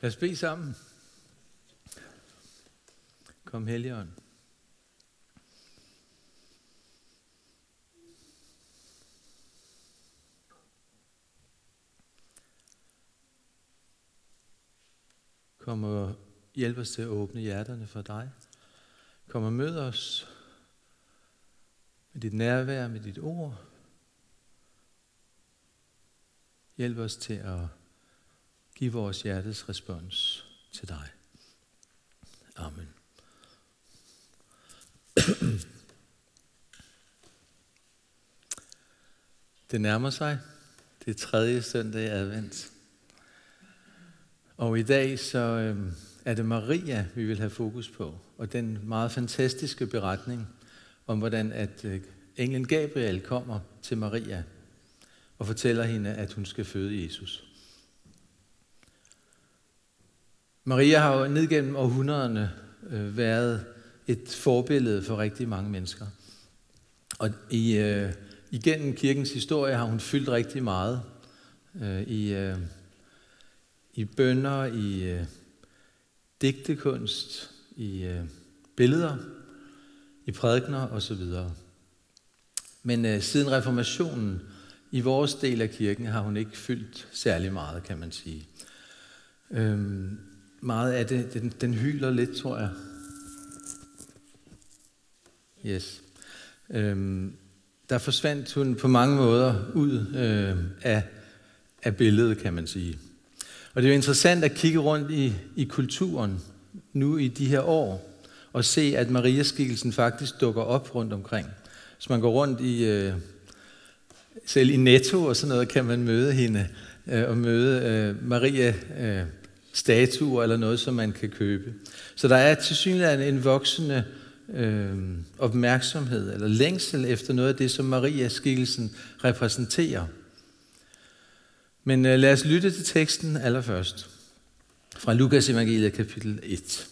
Lad os bede sammen. Kom, Helligånd. Kom og hjælp os til at åbne hjerterne for dig. Kom og mød os med dit nærvær, med dit ord. Hjælp os til at Giv vores hjertes respons til dig. Amen. Det nærmer sig. Det er tredje søndag i advent. Og i dag så øh, er det Maria, vi vil have fokus på. Og den meget fantastiske beretning om, hvordan at øh, englen Gabriel kommer til Maria og fortæller hende, at hun skal føde Jesus. Maria har jo ned gennem århundrederne øh, været et forbillede for rigtig mange mennesker. Og i, øh, igennem kirkens historie har hun fyldt rigtig meget øh, i, øh, i bønder, i øh, digtekunst, i øh, billeder, i prædikner osv. Men øh, siden reformationen i vores del af kirken har hun ikke fyldt særlig meget, kan man sige. Øhm, meget af det, den, den hyler lidt, tror jeg. Yes. Øhm, der forsvandt hun på mange måder ud øh, af, af billedet, kan man sige. Og det er jo interessant at kigge rundt i, i kulturen nu i de her år, og se, at Mariaskikkelsen faktisk dukker op rundt omkring. Hvis man går rundt i, øh, selv i Netto og sådan noget, kan man møde hende, øh, og møde øh, Maria øh, statuer eller noget, som man kan købe. Så der er til synligheden en voksende øh, opmærksomhed eller længsel efter noget af det, som Maria skikkelsen repræsenterer. Men øh, lad os lytte til teksten allerførst. Fra Lukas evangeliet kapitel 1.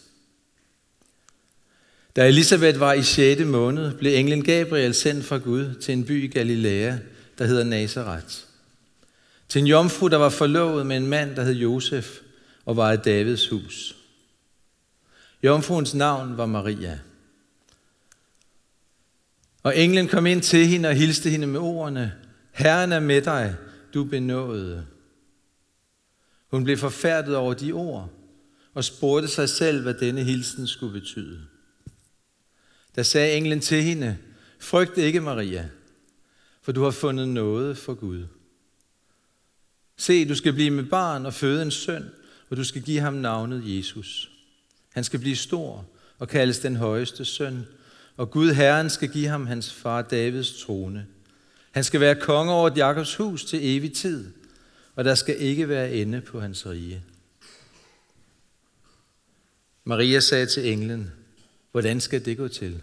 Da Elisabeth var i 6. måned, blev englen Gabriel sendt fra Gud til en by i Galilea, der hedder Nazareth. Til en jomfru, der var forlovet med en mand, der hed Josef, og var i Davids hus. Jomfruens navn var Maria. Og englen kom ind til hende og hilste hende med ordene, Herren er med dig, du benåede. Hun blev forfærdet over de ord, og spurgte sig selv, hvad denne hilsen skulle betyde. Da sagde englen til hende, frygt ikke, Maria, for du har fundet noget for Gud. Se, du skal blive med barn og føde en søn, og du skal give ham navnet Jesus. Han skal blive stor og kaldes den højeste søn, og Gud Herren skal give ham hans far Davids trone. Han skal være konge over Jakobs hus til evig tid, og der skal ikke være ende på hans rige. Maria sagde til englen, hvordan skal det gå til?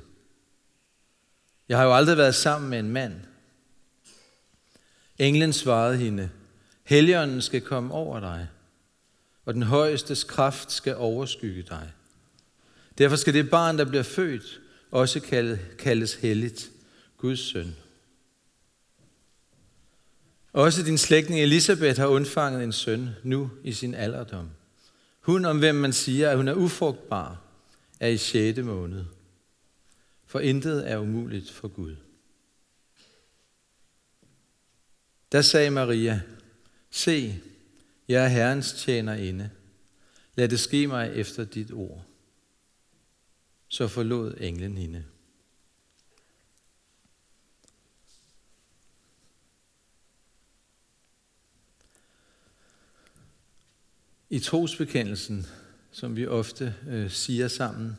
Jeg har jo aldrig været sammen med en mand. Englen svarede hende, Helligånden skal komme over dig, og den højestes kraft skal overskygge dig. Derfor skal det barn, der bliver født, også kaldes helligt, Guds søn. Også din slægtning Elisabeth har undfanget en søn nu i sin alderdom. Hun, om hvem man siger, at hun er ufrugtbar, er i 6. måned. For intet er umuligt for Gud. Der sagde Maria, se, jeg er Herrens tjener inde. Lad det ske mig efter dit ord. Så forlod englen hende. I trosbekendelsen, som vi ofte øh, siger sammen,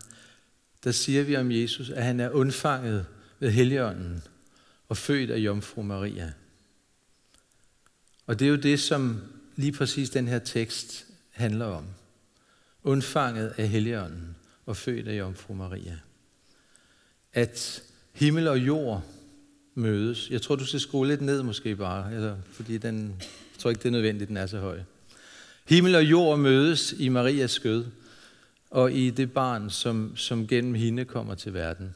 der siger vi om Jesus, at han er undfanget ved Helligånden og født af Jomfru Maria. Og det er jo det, som lige præcis den her tekst handler om. Undfanget af Helligånden og født af Jomfru Maria. At himmel og jord mødes. Jeg tror, du skal skrue lidt ned måske bare, eller, fordi den, jeg tror ikke, det er nødvendigt, den er så høj. Himmel og jord mødes i Marias skød og i det barn, som, som gennem hende kommer til verden.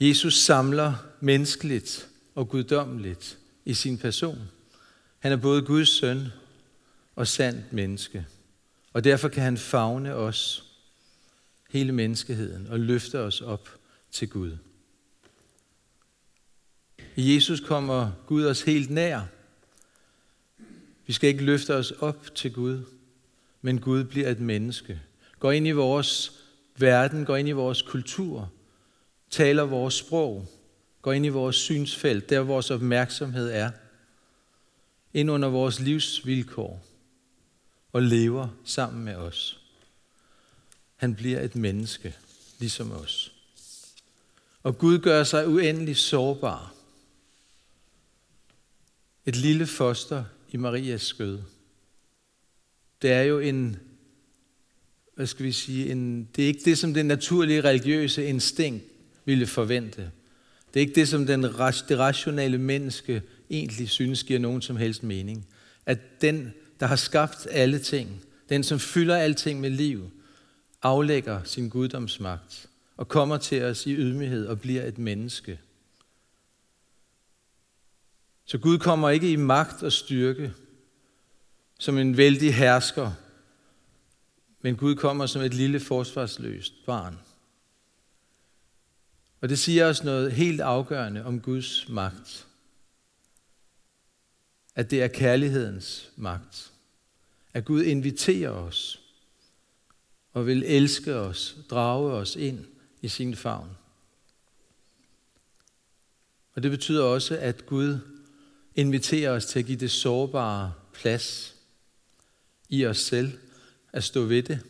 Jesus samler menneskeligt og guddommeligt i sin person. Han er både Guds søn og sandt menneske, Og derfor kan han fagne os, hele menneskeheden, og løfte os op til Gud. I Jesus kommer Gud os helt nær. Vi skal ikke løfte os op til Gud, men Gud bliver et menneske. Går ind i vores verden, går ind i vores kultur, taler vores sprog, går ind i vores synsfelt, der vores opmærksomhed er, ind under vores livsvilkår og lever sammen med os. Han bliver et menneske, ligesom os. Og Gud gør sig uendelig sårbar. Et lille foster i Marias skød. Det er jo en, hvad skal vi sige, en, det er ikke det, som det naturlige religiøse instinkt ville forvente. Det er ikke det, som den, det rationelle menneske egentlig synes giver nogen som helst mening. At den, der har skabt alle ting, den, som fylder alting med liv, aflægger sin guddomsmagt og kommer til os i ydmyghed og bliver et menneske. Så Gud kommer ikke i magt og styrke som en vældig hersker, men Gud kommer som et lille forsvarsløst barn. Og det siger os noget helt afgørende om Guds magt. At det er kærlighedens magt. At Gud inviterer os og vil elske os, drage os ind i sin favn. Og det betyder også, at Gud inviterer os til at give det sårbare plads i os selv, at stå ved det,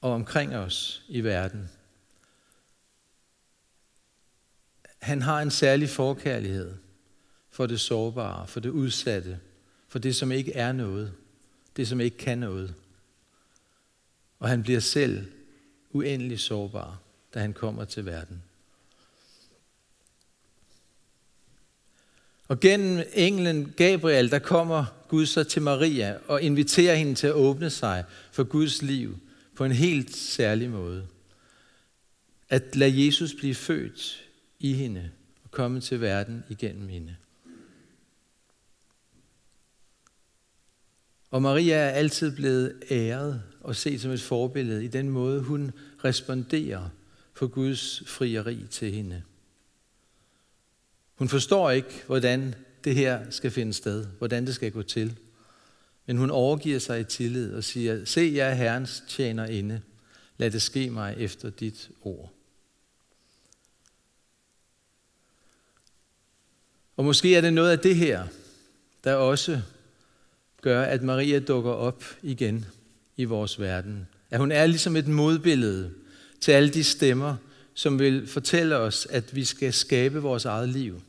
og omkring os i verden. Han har en særlig forkærlighed for det sårbare, for det udsatte, for det, som ikke er noget, det, som ikke kan noget. Og han bliver selv uendelig sårbar, da han kommer til verden. Og gennem englen Gabriel, der kommer Gud så til Maria og inviterer hende til at åbne sig for Guds liv på en helt særlig måde. At lade Jesus blive født i hende og komme til verden igennem hende. Og Maria er altid blevet æret og set som et forbillede i den måde, hun responderer på Guds frieri til hende. Hun forstår ikke, hvordan det her skal finde sted, hvordan det skal gå til. Men hun overgiver sig i tillid og siger, se, jeg er Herrens tjener inde. Lad det ske mig efter dit ord. Og måske er det noget af det her, der også gør, at Maria dukker op igen i vores verden. At hun er ligesom et modbillede til alle de stemmer, som vil fortælle os, at vi skal skabe vores eget liv.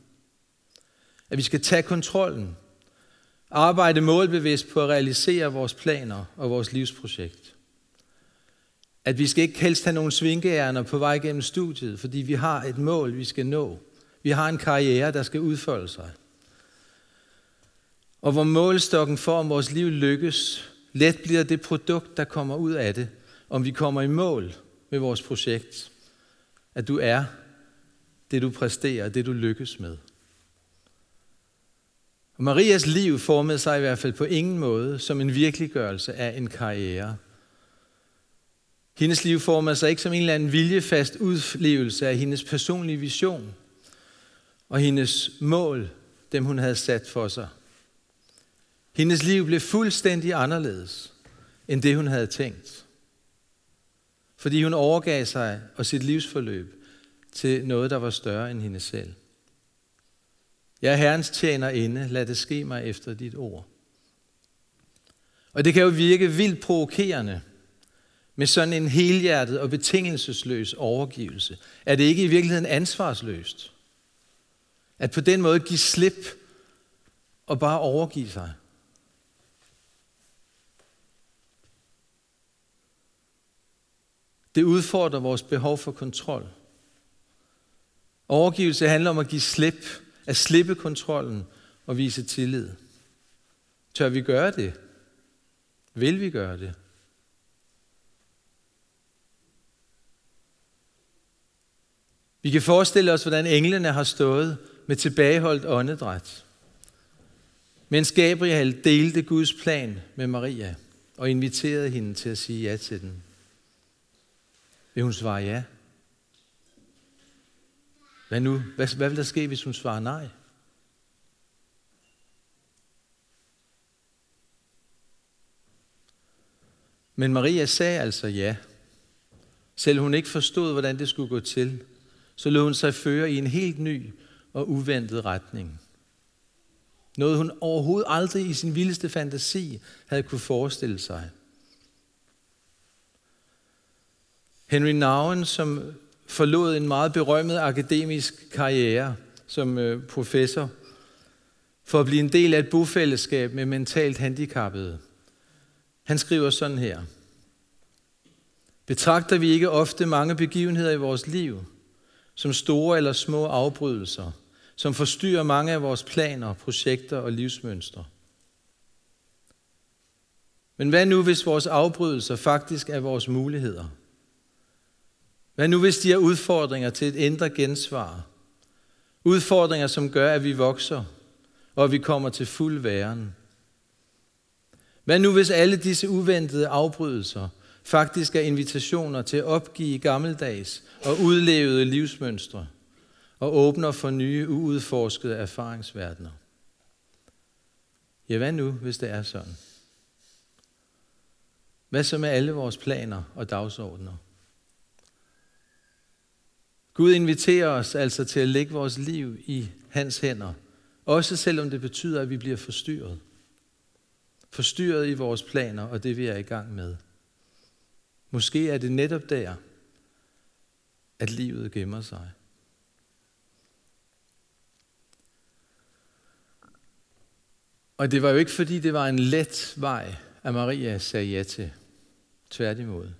At vi skal tage kontrollen. Arbejde målbevidst på at realisere vores planer og vores livsprojekt. At vi skal ikke helst have nogle svinkeærner på vej gennem studiet, fordi vi har et mål, vi skal nå. Vi har en karriere, der skal udfolde sig. Og hvor målstokken for, om vores liv lykkes, let bliver det produkt, der kommer ud af det, om vi kommer i mål med vores projekt. At du er det, du præsterer, det du lykkes med. Og Marias liv formede sig i hvert fald på ingen måde som en virkeliggørelse af en karriere. Hendes liv formede sig ikke som en eller anden viljefast udlevelse af hendes personlige vision og hendes mål, dem hun havde sat for sig. Hendes liv blev fuldstændig anderledes end det, hun havde tænkt. Fordi hun overgav sig og sit livsforløb til noget, der var større end hende selv. Jeg er Herrens tjener inde, lad det ske mig efter dit ord. Og det kan jo virke vildt provokerende med sådan en helhjertet og betingelsesløs overgivelse. Er det ikke i virkeligheden ansvarsløst? At på den måde give slip og bare overgive sig. Det udfordrer vores behov for kontrol. Overgivelse handler om at give slip, at slippe kontrollen og vise tillid. Tør vi gøre det? Vil vi gøre det? Vi kan forestille os, hvordan englene har stået med tilbageholdt åndedræt, mens Gabriel delte Guds plan med Maria. og inviterede hende til at sige ja til den. Vil hun svare ja? Hvad nu? Hvad, hvad vil der ske, hvis hun svarer nej? Men Maria sagde altså ja. Selv hun ikke forstod, hvordan det skulle gå til, så lod hun sig føre i en helt ny og uventet retning. Noget hun overhovedet aldrig i sin vildeste fantasi havde kunne forestille sig. Henry Nouwen, som forlod en meget berømmet akademisk karriere som øh, professor, for at blive en del af et bofællesskab med mentalt handicappede. Han skriver sådan her. Betragter vi ikke ofte mange begivenheder i vores liv som store eller små afbrydelser, som forstyrrer mange af vores planer, projekter og livsmønstre? Men hvad nu, hvis vores afbrydelser faktisk er vores muligheder? Hvad nu, hvis de er udfordringer til et indre gensvar? Udfordringer, som gør, at vi vokser, og at vi kommer til fuld væren. Hvad nu, hvis alle disse uventede afbrydelser faktisk er invitationer til at opgive gammeldags og udlevede livsmønstre og åbner for nye, uudforskede erfaringsverdener? Ja, hvad nu, hvis det er sådan? Hvad så med alle vores planer og dagsordner? Gud inviterer os altså til at lægge vores liv i hans hænder, også selvom det betyder, at vi bliver forstyrret. Forstyrret i vores planer og det, vi er i gang med. Måske er det netop der, at livet gemmer sig. Og det var jo ikke, fordi det var en let vej, at Maria sagde ja til. Tværtimod.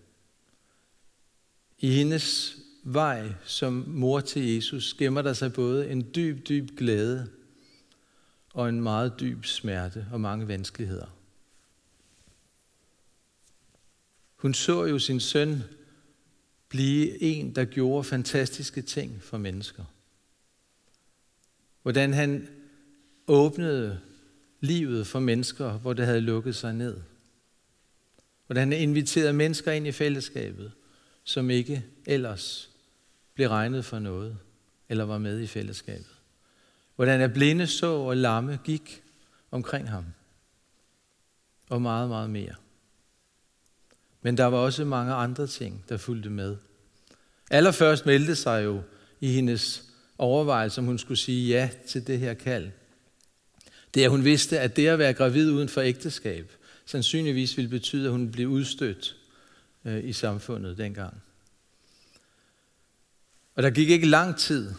I hendes vej som mor til Jesus gemmer der sig både en dyb, dyb glæde og en meget dyb smerte og mange vanskeligheder. Hun så jo sin søn blive en, der gjorde fantastiske ting for mennesker. Hvordan han åbnede livet for mennesker, hvor det havde lukket sig ned. Hvordan han inviterede mennesker ind i fællesskabet, som ikke ellers blev regnet for noget, eller var med i fællesskabet. Hvordan er blinde så og lamme gik omkring ham. Og meget, meget mere. Men der var også mange andre ting, der fulgte med. Allerførst meldte sig jo i hendes overvejelse, om hun skulle sige ja til det her kald. Det er, at hun vidste, at det at være gravid uden for ægteskab, sandsynligvis ville betyde, at hun blev udstødt øh, i samfundet dengang. Og der gik ikke lang tid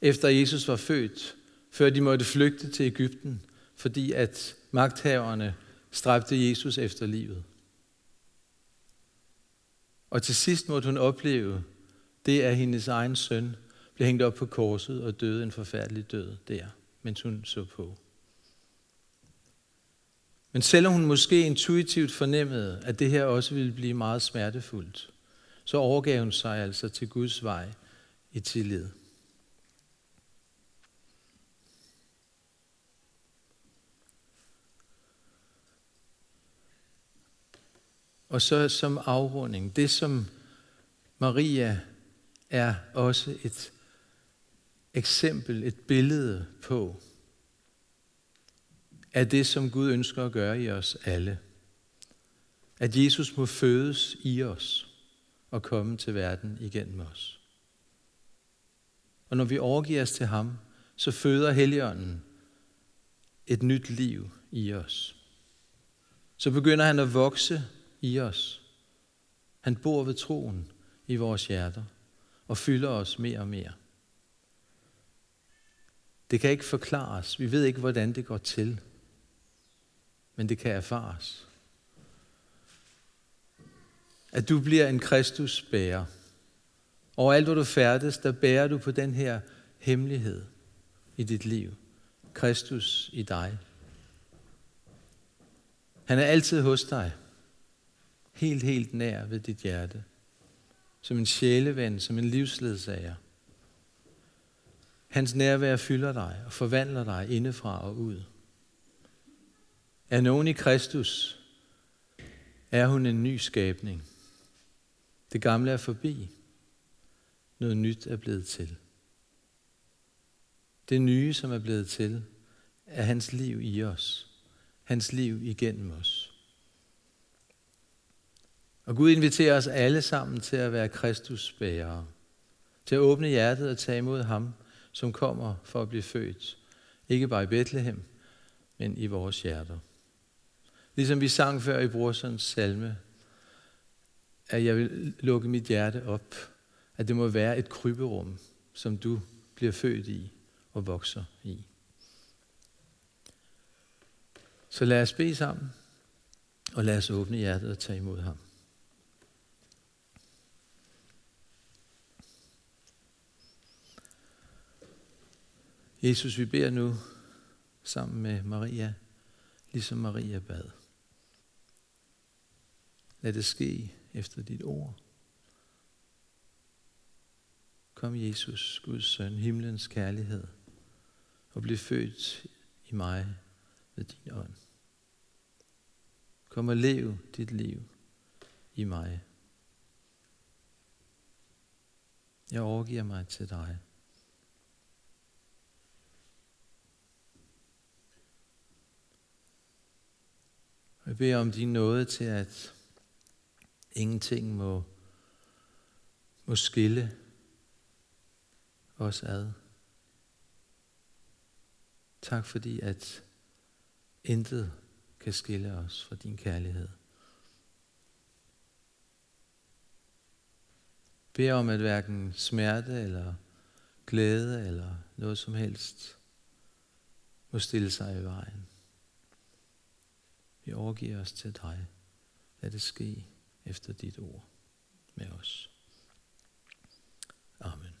efter Jesus var født, før de måtte flygte til Ægypten, fordi at magthaverne stræbte Jesus efter livet. Og til sidst måtte hun opleve det, er hendes egen søn blev hængt op på korset og døde en forfærdelig død der, mens hun så på. Men selvom hun måske intuitivt fornemmede, at det her også ville blive meget smertefuldt, så overgav hun sig altså til Guds vej i tillid. Og så som afrunding, det som Maria er også et eksempel, et billede på, er det, som Gud ønsker at gøre i os alle. At Jesus må fødes i os og komme til verden igennem os. Og når vi overgiver os til ham, så føder Helligånden et nyt liv i os. Så begynder han at vokse i os. Han bor ved troen i vores hjerter og fylder os mere og mere. Det kan ikke forklares. Vi ved ikke, hvordan det går til. Men det kan erfares. At du bliver en Kristusbærer. Overalt, Og hvor du færdes, der bærer du på den her hemmelighed i dit liv. Kristus i dig. Han er altid hos dig. Helt, helt nær ved dit hjerte. Som en sjæleven, som en livsledsager. Hans nærvær fylder dig og forvandler dig indefra og ud. Er nogen i Kristus, er hun en ny skabning. Det gamle er forbi. Noget nyt er blevet til. Det nye, som er blevet til, er hans liv i os. Hans liv igennem os. Og Gud inviterer os alle sammen til at være Kristus bærere. Til at åbne hjertet og tage imod ham, som kommer for at blive født. Ikke bare i Bethlehem, men i vores hjerter. Ligesom vi sang før i Brorsons salme, at jeg vil lukke mit hjerte op, at det må være et kryberum, som du bliver født i og vokser i. Så lad os bede sammen, og lad os åbne hjertet og tage imod ham. Jesus, vi beder nu sammen med Maria, ligesom Maria bad. Lad det ske efter dit ord. Kom Jesus, Guds søn, himlens kærlighed, og bliv født i mig ved din ånd. Kom og lev dit liv i mig. Jeg overgiver mig til dig. Jeg beder om din nåde til, at ingenting må, må skille os ad. Tak fordi, at intet kan skille os fra din kærlighed. Bed om, at hverken smerte eller glæde eller noget som helst må stille sig i vejen. Vi overgiver os til dig. Lad det ske efter dit ord med os. Amen.